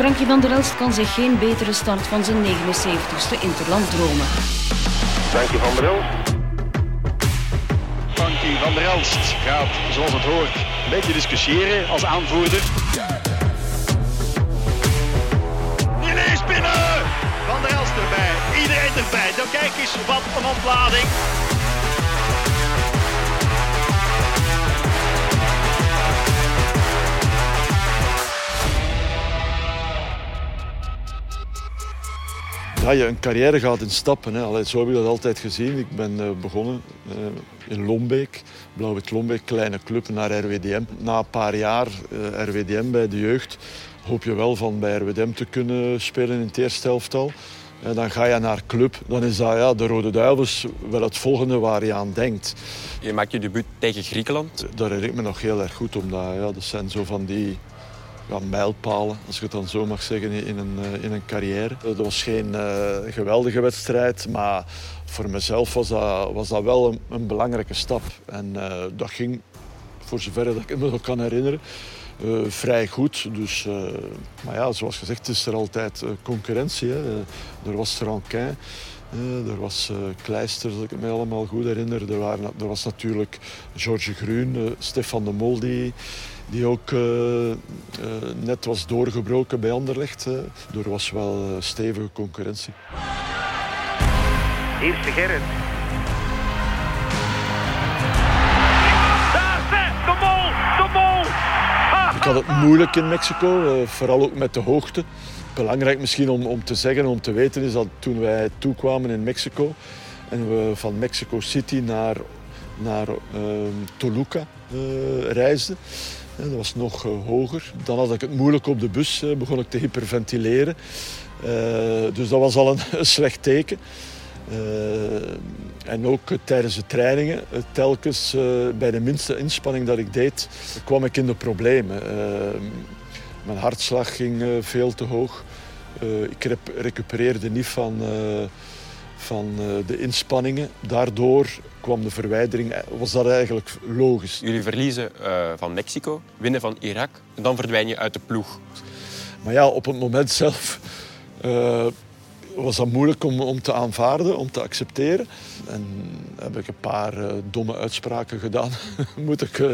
Frankie van der Elst kan zich geen betere start van zijn 79ste Interland dromen. Frankie van der Elst. Frankie van der Elst gaat, zoals het hoort, een beetje discussiëren als aanvoerder. Ineens binnen! Van der Elst erbij, iedereen erbij. Dan kijk eens wat een ontlading. Ja, je een carrière gaat in stappen. Hè. Allee, zo heb ik dat altijd gezien. Ik ben uh, begonnen uh, in Lombeek, Blauw-Wit Lombeek, kleine club, naar RWDM. Na een paar jaar uh, RWDM bij de jeugd hoop je wel van bij RWDM te kunnen spelen in het eerste helftal. En dan ga je naar club. Dan is dat ja, de Rode Duivels wel het volgende waar je aan denkt. Je maakt je debuut tegen Griekenland. Daar herinner ik me nog heel erg goed, omdat ja, dat zijn zo van die ja, mijlpalen, als je het dan zo mag zeggen, in een, in een carrière. Dat was geen uh, geweldige wedstrijd, maar voor mezelf was dat, was dat wel een, belangrijke stap. En dat ging, voor zover dat ik me nog kan herinneren, vrij goed. Dus, maar ja, zoals gezegd is er altijd concurrentie. Hè. er was Rankin. Uh, er was uh, Kleister, als ik me allemaal goed herinner. Er, waren, er was natuurlijk George Groen, uh, Stefan de Mol, die, die ook net was doorgebroken bij Anderlecht. er was wel stevige concurrentie. Eerste Gerrit. Had het moeilijk in Mexico, vooral ook met de hoogte belangrijk misschien om, om te zeggen, om te weten, is dat toen wij toekwamen in Mexico en we van Mexico City naar, naar uh, Toluca uh, reisden, dat was nog uh, hoger. Dan had ik het moeilijk op de bus, begon ik te hyperventileren. dus dat was al een slecht teken. En ook tijdens de trainingen, telkens bij de minste inspanning dat ik deed, kwam ik in de problemen. Mijn hartslag ging veel te hoog. Ik recupereerde niet van, van de inspanningen. Daardoor kwam de verwijdering, was dat eigenlijk logisch. Jullie verliezen van Mexico, winnen van Irak en dan verdwijn je uit de ploeg. Maar ja, op het moment zelf was dat moeilijk om, om te aanvaarden, om te accepteren. En heb ik een paar uh, domme uitspraken gedaan, moet ik uh,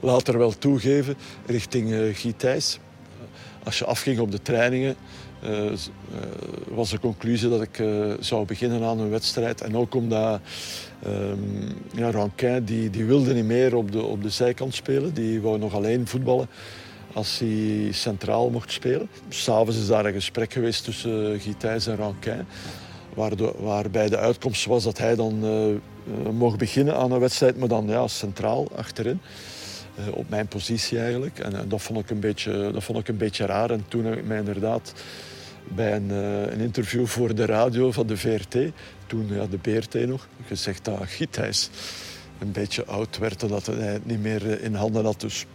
later wel toegeven, richting uh, Guy Thijs als je afging op de trainingen, was de conclusie dat ik zou beginnen aan een wedstrijd. En ook omdat um, ja, die, die wilde niet meer op de, op de zijkant spelen. Die wou nog alleen voetballen als hij centraal mocht spelen. S'avonds is daar een gesprek geweest tussen Gitijs en de, waarbij de uitkomst was dat hij dan mocht beginnen aan een wedstrijd, maar dan ja, centraal achterin. Uh, op mijn positie eigenlijk. En, dat, vond ik een beetje, dat vond ik een beetje raar. En toen heb ik mij inderdaad bij een, een interview voor de radio van de VRT, toen ja, de BRT nog, gezegd dat Giethijs een beetje oud werd en dat hij het niet meer in handen had. Dus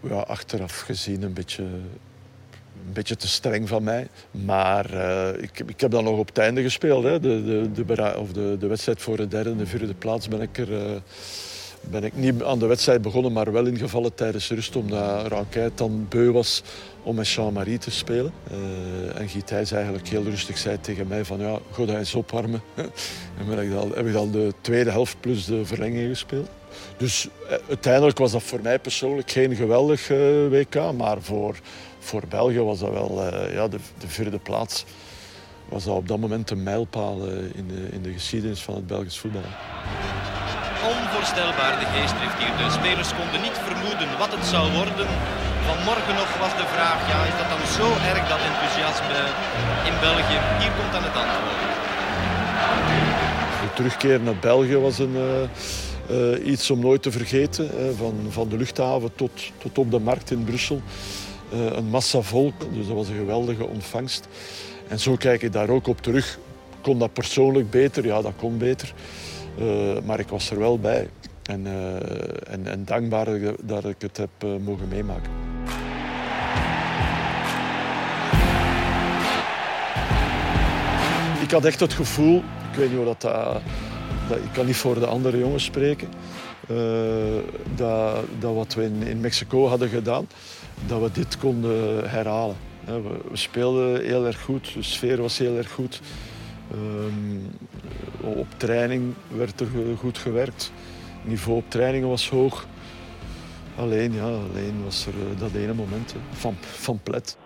ja, achteraf gezien een beetje, een beetje te streng van mij. Maar uh, ik, ik heb dan nog op het einde gespeeld. Hè. De, de, de, of de, de wedstrijd voor de derde en de vierde plaats ben ik er... Uh, ben ik niet aan de wedstrijd begonnen, maar wel ingevallen tijdens rust. Omdat Ranquet dan beu was om met Jean-Marie te spelen. Uh, en Giet eigenlijk heel rustig zei tegen mij van ja, ga hij eens opwarmen. en ben ik dan, heb ik dan de tweede helft plus de verlenging gespeeld. Dus uh, uiteindelijk was dat voor mij persoonlijk geen geweldig uh, WK. Maar voor, voor België was dat wel ja, de, de vierde plaats. Was dat op dat moment een mijlpaal in, de, in de geschiedenis van het Belgisch voetbal onvoorstelbaar de geestdrift hier. De spelers konden niet vermoeden wat het zou worden. Vanmorgen nog was de vraag, ja, is dat dan zo erg dat enthousiasme in België? Hier komt dan het antwoord. De terugkeer naar België was een, uh, uh, iets om nooit te vergeten. Van, van de luchthaven tot, tot op de markt in Brussel. een massa volk, dus dat was een geweldige ontvangst. En zo kijk ik daar ook op terug. Kon dat persoonlijk beter? Ja, dat kon beter. Uh, maar ik was er wel bij. En, en, en, dankbaar dat ik het heb mogen meemaken. Ik had echt het gevoel, ik weet niet hoe dat dat, ik kan niet voor de andere jongens spreken. Uh, dat, dat wat we in, in Mexico hadden gedaan, dat we dit konden herhalen. We, we speelden heel erg goed, de sfeer was heel erg goed. Um, op training werd er goed gewerkt. Het niveau op trainingen was hoog. Alleen, ja, alleen was er uh, dat ene moment van, van plet.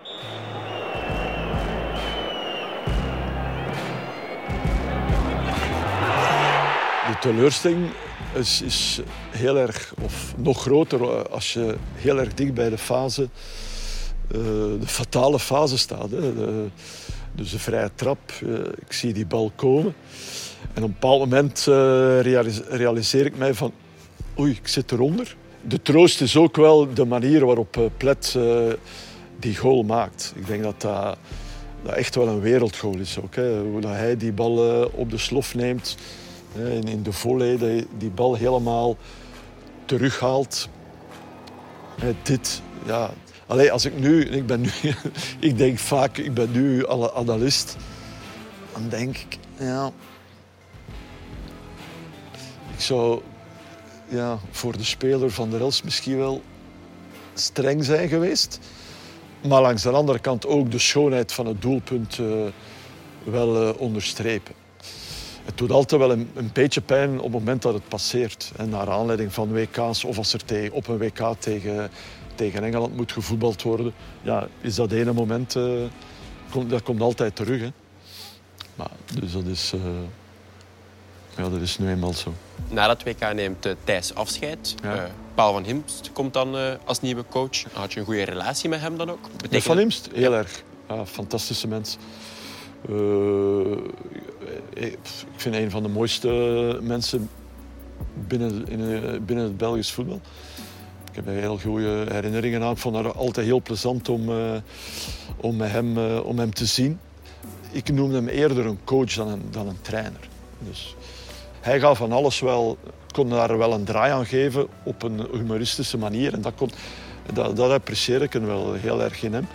De teleurstelling is, is, heel erg, of nog groter, als je heel erg dicht bij de fase, uh, de fatale fase staat. Hè. Dus de vrije trap, uh, ik zie die bal komen. En op een bepaald moment realiseer ik mij van, oei, ik zit eronder. De troost is ook wel de manier waarop Plet die goal maakt. Ik denk dat dat, dat echt wel een wereldgoal is ook. Hè. Hoe dat hij die bal op de slof neemt, in, in de hij die bal helemaal terughaalt. dit, ja, Allee, als ik nu, ik ben nu, ik denk vaak, ik ben nu analist, dan denk ik, ja, ik zou ja, voor de speler van de Rels misschien wel streng zijn geweest. Maar langs de andere kant ook de schoonheid van het doelpunt uh, wel uh, onderstrepen. Het doet altijd wel een, een, beetje pijn op het moment dat het passeert. En naar aanleiding van WK's of als er op een WK tegen tegen Engeland moet gevoetbald worden, ja, is dat ene moment, uh, komt, dat komt altijd terug. Hè. Maar, dus dat is, uh, ja, dat is nu eenmaal zo. Na dat WK neemt uh, Thijs afscheid. Ja. Paul van Himst komt dan als nieuwe coach. Had je een goede relatie met hem dan ook? Betekent... Met Van Himst? Heel erg. Ja, fantastische mens. Ik vind een van de mooiste mensen binnen, in, binnen het Belgisch voetbal. Ik heb heel goede herinneringen aan. Ik vond het altijd heel plezant om, uh, om, hem, om hem te zien. Ik noemde hem eerder een coach dan een, dan een trainer. Dus hij gaf van alles wel, kon daar wel een draai aan geven op een humoristische manier. En dat, kon, dat, dat apprecieer ik wel heel erg in hem.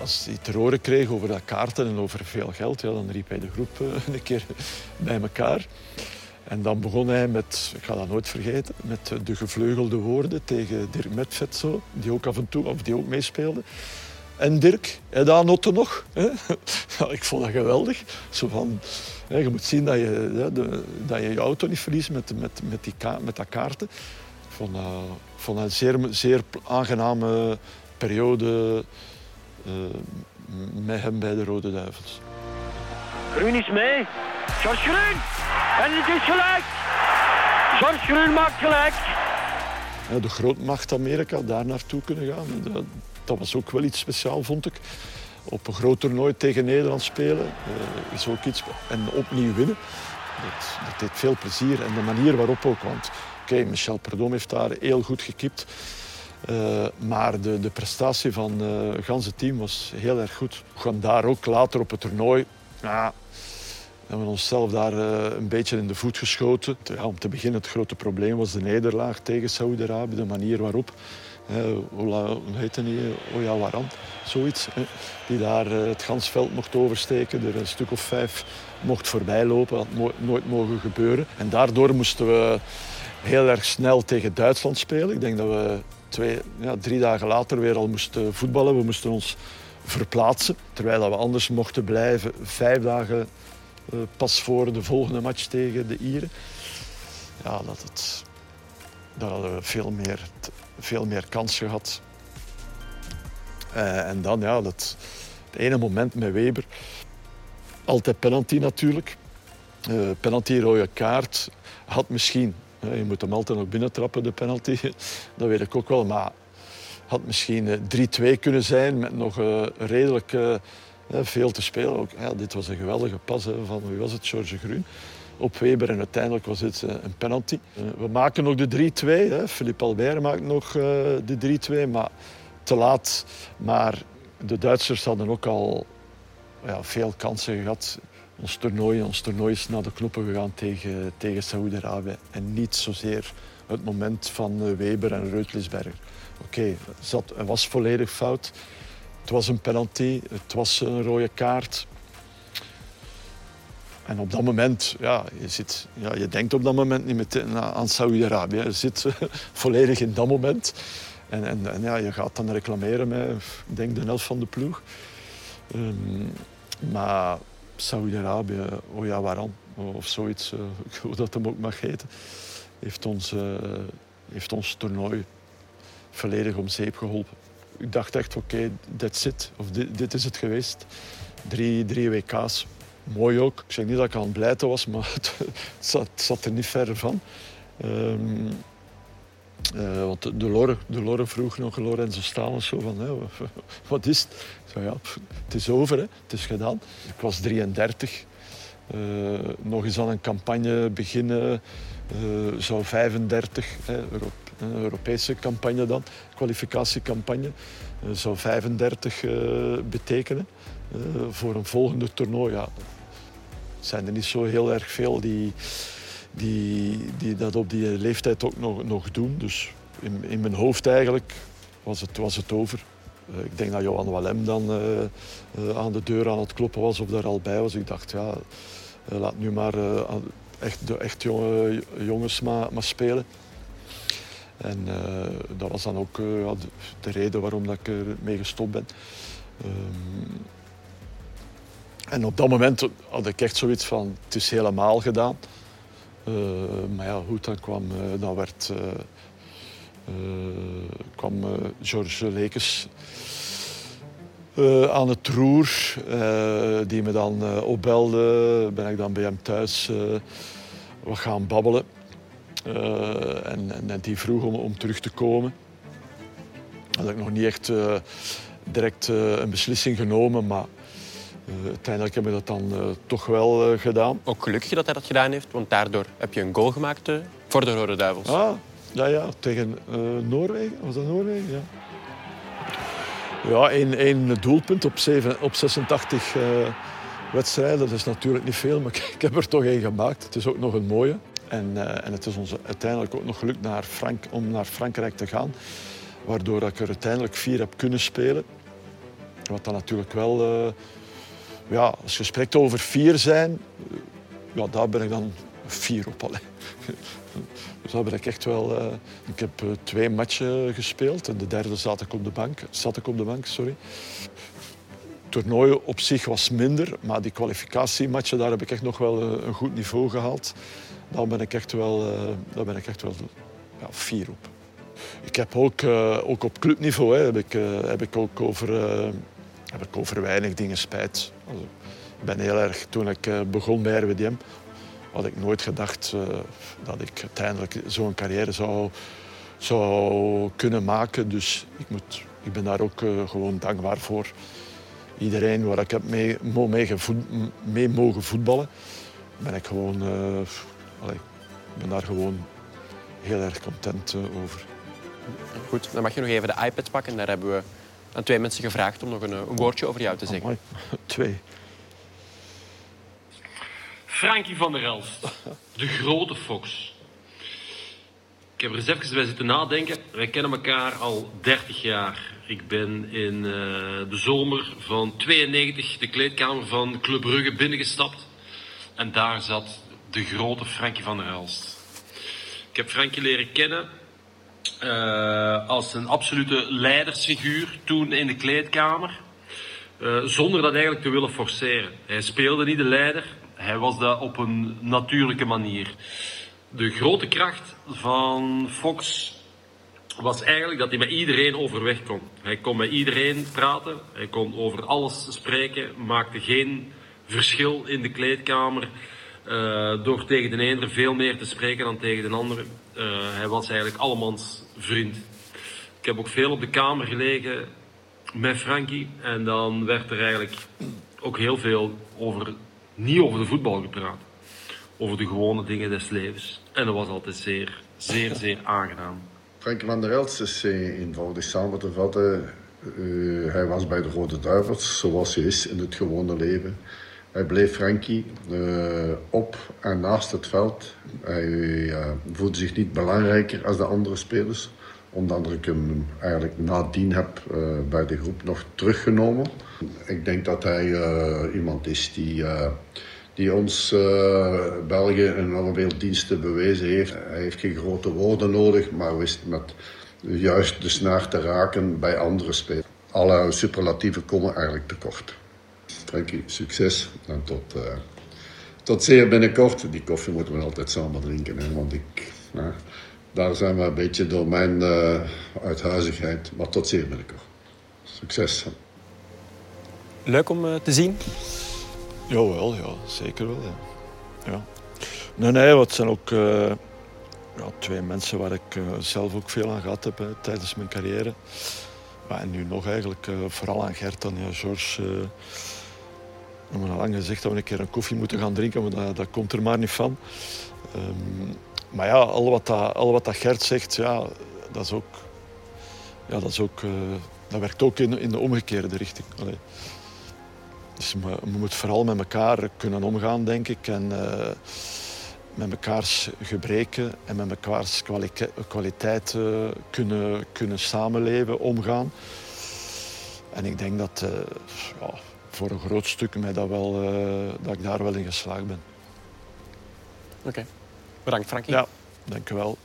Als hij te horen kreeg over dat kaarten en over veel geld, ja, dan riep hij de groep uh, een keer bij elkaar. En dan begon hij met, ik ga dat nooit vergeten, met de gevleugelde woorden tegen Dirk Metvet, die ook af en toe, of die ook meespeelde. En Dirk, en daar notte nog. Ik vond dat geweldig. Zo van, hè, je moet zien dat je, hè, dat je je auto niet verliest met, met, met, die ka met dat kaarten. Ik vond vond dat een zeer, zeer aangename periode met hem bij de Rode Duivels. Groen is mee. George Groen! En het is gelijk. George Groen maakt gelijk. Ja, de grootmacht Amerika, daar naartoe kunnen gaan. Dat, dat, was ook wel iets speciaals, vond ik. Op een groot toernooi tegen Nederland spelen uh, is ook iets. En opnieuw winnen. Dat, dat deed veel plezier. En de manier waarop ook. Want oké, Michel Perdom heeft daar heel goed gekipt. Uh, maar de, de prestatie van uh, het ganse team was heel erg goed. We gaan daar ook later op het toernooi ja, we hebben onszelf daar uh, een beetje in de voet geschoten. Ja, om te beginnen, het grote probleem was de nederlaag tegen Saoedi-Arabië. De manier waarop, uh, hoe heet het niet, Oya Waran, zoiets. die daar het gansveld mocht oversteken, er een stuk of vijf mocht voorbijlopen. Dat had nooit mogen gebeuren. En daardoor moesten we heel erg snel tegen Duitsland spelen. Ik denk dat we twee, ja, drie dagen later weer al moesten voetballen. We moesten ons verplaatsen, terwijl we anders mochten blijven vijf dagen eh, pas voor de volgende match tegen de Ieren. Ja, dat het, daar hadden we veel meer, veel meer kans gehad. Uh, en dan, ja, dat, het ene moment met Weber. Altijd penalty natuurlijk. Penalty, rode kaart. Had misschien, je moet hem altijd nog binnentrappen, de penalty. Dat weet ik ook wel. Maar had misschien 3-2 kunnen zijn met nog redelijk veel te spelen. Ook, ja, dit was een geweldige pas van, wie was het, George Groen op Weber en uiteindelijk was eh, een penalty. Eh, we maken nog de 3-2. Philippe Albert maakt nog de 3-2, maar te laat. Maar de Duitsers hadden ook al ja, veel kansen gehad. Ons toernooi, ons toernooi is naar de knoppen gegaan tegen, tegen Saoedi-Arabië. En niet zozeer het moment van Weber en Reutlisberger. Oké, okay, het was volledig fout. Het was een penalty, het was een rode kaart. En op dat moment, ja, je, zit, ja, je denkt op dat moment niet meteen aan Saudi-Arabië. Je zit volledig in dat moment. En, en, en, ja, je gaat dan reclameren met, denk, de helft van de ploeg. Um, maar Saudi-Arabië, oh ja, waarom? Of zoiets, hoe dat hem ook mag heten, heeft ons, uh, heeft ons toernooi volledig om zeep geholpen. Ik dacht echt, oké, okay, that's it. Of dit, dit, is het geweest. Drie, drie WK's. Mooi ook. Ik zeg niet dat ik aan het blijten was, maar het, zat, zat, er niet verder van. Um, uh, want de Lore, de Lore vroeg nog Lorenzo Stalens zo van, hè, wat is het? Zei, ja, het is over, hè. het is gedaan. Ik was 33. Uh, nog eens aan een campagne beginnen. Uh, zou 35, hè, Europese campagne dan, kwalificatiecampagne, zou 35 betekenen voor een volgende toernooi. Ja, zijn er niet zo heel erg veel die die, die dat op die leeftijd ook nog, nog doen. Dus in, in mijn hoofd eigenlijk was het, was het over. Uh, ik denk dat Johan Wallem dan uh, uh, aan de deur aan het kloppen was of daar al bij was. Ik dacht, ja, laat nu maar echt, de echt jonge jongens maar, maar spelen. En dat was dan ook de, de, reden waarom dat ik ermee gestopt ben. Um, en op dat moment had ik echt zoiets van, het is helemaal gedaan. Uh, maar ja, goed, dan kwam, uh, dan werd, uh, kwam George Lekes aan het roer, die me dan opbelde. Ben ik dan bij hem thuis wat gaan babbelen. En, en, en, die vroeg om, om terug te komen. Had ik nog niet echt direct een beslissing genomen, maar uiteindelijk hebben we dat dan uh, toch wel uh, gedaan. Ook gelukkig dat hij dat gedaan heeft, want daardoor heb je een goal gemaakt voor de Rode Duivels. Ah, ja, ja tegen Noorwegen. Was dat Noorwegen? Ja. Ja, één, één doelpunt op, 7, op 86 wedstrijden. Dat is natuurlijk niet veel, maar ik heb er toch één gemaakt. Het is ook nog een mooie. En, en het is ons uiteindelijk ook nog gelukt naar Frank, om naar Frankrijk te gaan. Waardoor ik er uiteindelijk vier heb kunnen spelen. Wat dan natuurlijk wel ja, als je spreekt over vier zijn, ja, daar ben ik dan vier op. Allee. Dus daar ben ik echt wel... Uh, ik heb uh, twee matchen gespeeld en de derde zat ik op de bank. Zat ik op de bank, sorry. Het toernooi op zich was minder, maar die kwalificatiematchen, daar heb ik echt nog wel uh, een goed niveau gehaald. Daar ben ik echt wel, daar ben ik echt wel ja, vier op. Ik heb ook, ook op clubniveau hè, heb ik, heb ik ook over heb ik over weinig dingen spijt. Ik ben heel erg, toen ik uh, begon bij RWDM, had ik nooit gedacht uh, dat ik uiteindelijk zo'n carrière zou, zou kunnen maken. Dus ik, moet, ik ben daar ook uh, gewoon dankbaar voor. Iedereen waar ik heb mee, mee, mee mogen voetballen, ben ik gewoon, ben daar gewoon heel erg content over. Goed, dan mag je nog even de iPad pakken. Daar hebben we aan twee mensen gevraagd om nog een, een woordje over jou te zeggen. Oh, twee. Frankie van der Elst, de grote Fox. Ik heb er eens even bij zitten nadenken. Wij kennen elkaar al 30 jaar. Ik ben in uh, de zomer van 92 de kleedkamer van Club Brugge binnengestapt. En daar zat de grote Frankie van der Elst. Ik heb Frankie leren kennen uh, als een absolute leidersfiguur toen in de kleedkamer. Uh, zonder dat eigenlijk te willen forceren. Hij speelde niet de leider, hij was dat op een natuurlijke manier. De grote kracht van Fox was eigenlijk dat hij met iedereen overweg kon. Hij kon met iedereen praten, hij kon over alles spreken, maakte geen verschil in de kleedkamer. Uh, door tegen de ene veel meer te spreken dan tegen de andere. Uh, hij was eigenlijk allemans vriend. Ik heb ook veel op de kamer gelegen met Frankie. En dan werd er eigenlijk ook heel veel over, niet over de voetbal gepraat. Over de gewone dingen des levens. En dat was altijd zeer, zeer, zeer aangenaam. Frankie van der Elst is uh, eenvoudig samen te vatten. Hij was bij de Rode Duivels, zoals hij is in het gewone leven. Hij bleef Frankie uh, op en naast het veld. Hij uh, voelde zich niet belangrijker als de andere spelers. Omdat ik hem eigenlijk nadien heb uh, bij de groep nog teruggenomen. Ik denk dat hij iemand is die, die ons België een enorm diensten bewezen heeft. Hij heeft geen grote woorden nodig, maar wist met juist de snaar te raken bij andere spelers. Alle superlatieven komen eigenlijk tekort. Frankie, succes en tot, uh, tot zeer binnenkort. Die koffie moeten we altijd samen drinken, hè, want ik, nou, daar zijn we een beetje door mijn uh, uithuizigheid. Maar tot zeer binnenkort. Succes. Leuk om uh, te zien? Jawel, ja, zeker wel. Ja. ja. Nee, nee, het zijn ook uh, ja, twee mensen waar ik uh, zelf ook veel aan gehad heb hè, tijdens mijn carrière. Maar, en nu nog eigenlijk, uh, vooral aan Gert en ja, George. We hebben al lang gezegd dat we een keer een koffie moeten gaan drinken, maar dat, dat komt er maar niet van. Um, maar ja, al wat, dat, wat dat Gert zegt, ja, dat is ook... Ja, dat, is ook, dat werkt ook in, in de omgekeerde richting. Dus we, we moeten vooral met elkaar kunnen omgaan, denk ik. En uh, met mekaars gebreken en met mekaars kwaliteit kunnen, kunnen samenleven, omgaan. En ik denk dat ja, voor een groot stuk mij dat, wel, dat ik daar wel in geslaagd ben. Oké. Okay. Bedankt, Frankie. Ja, dank u wel.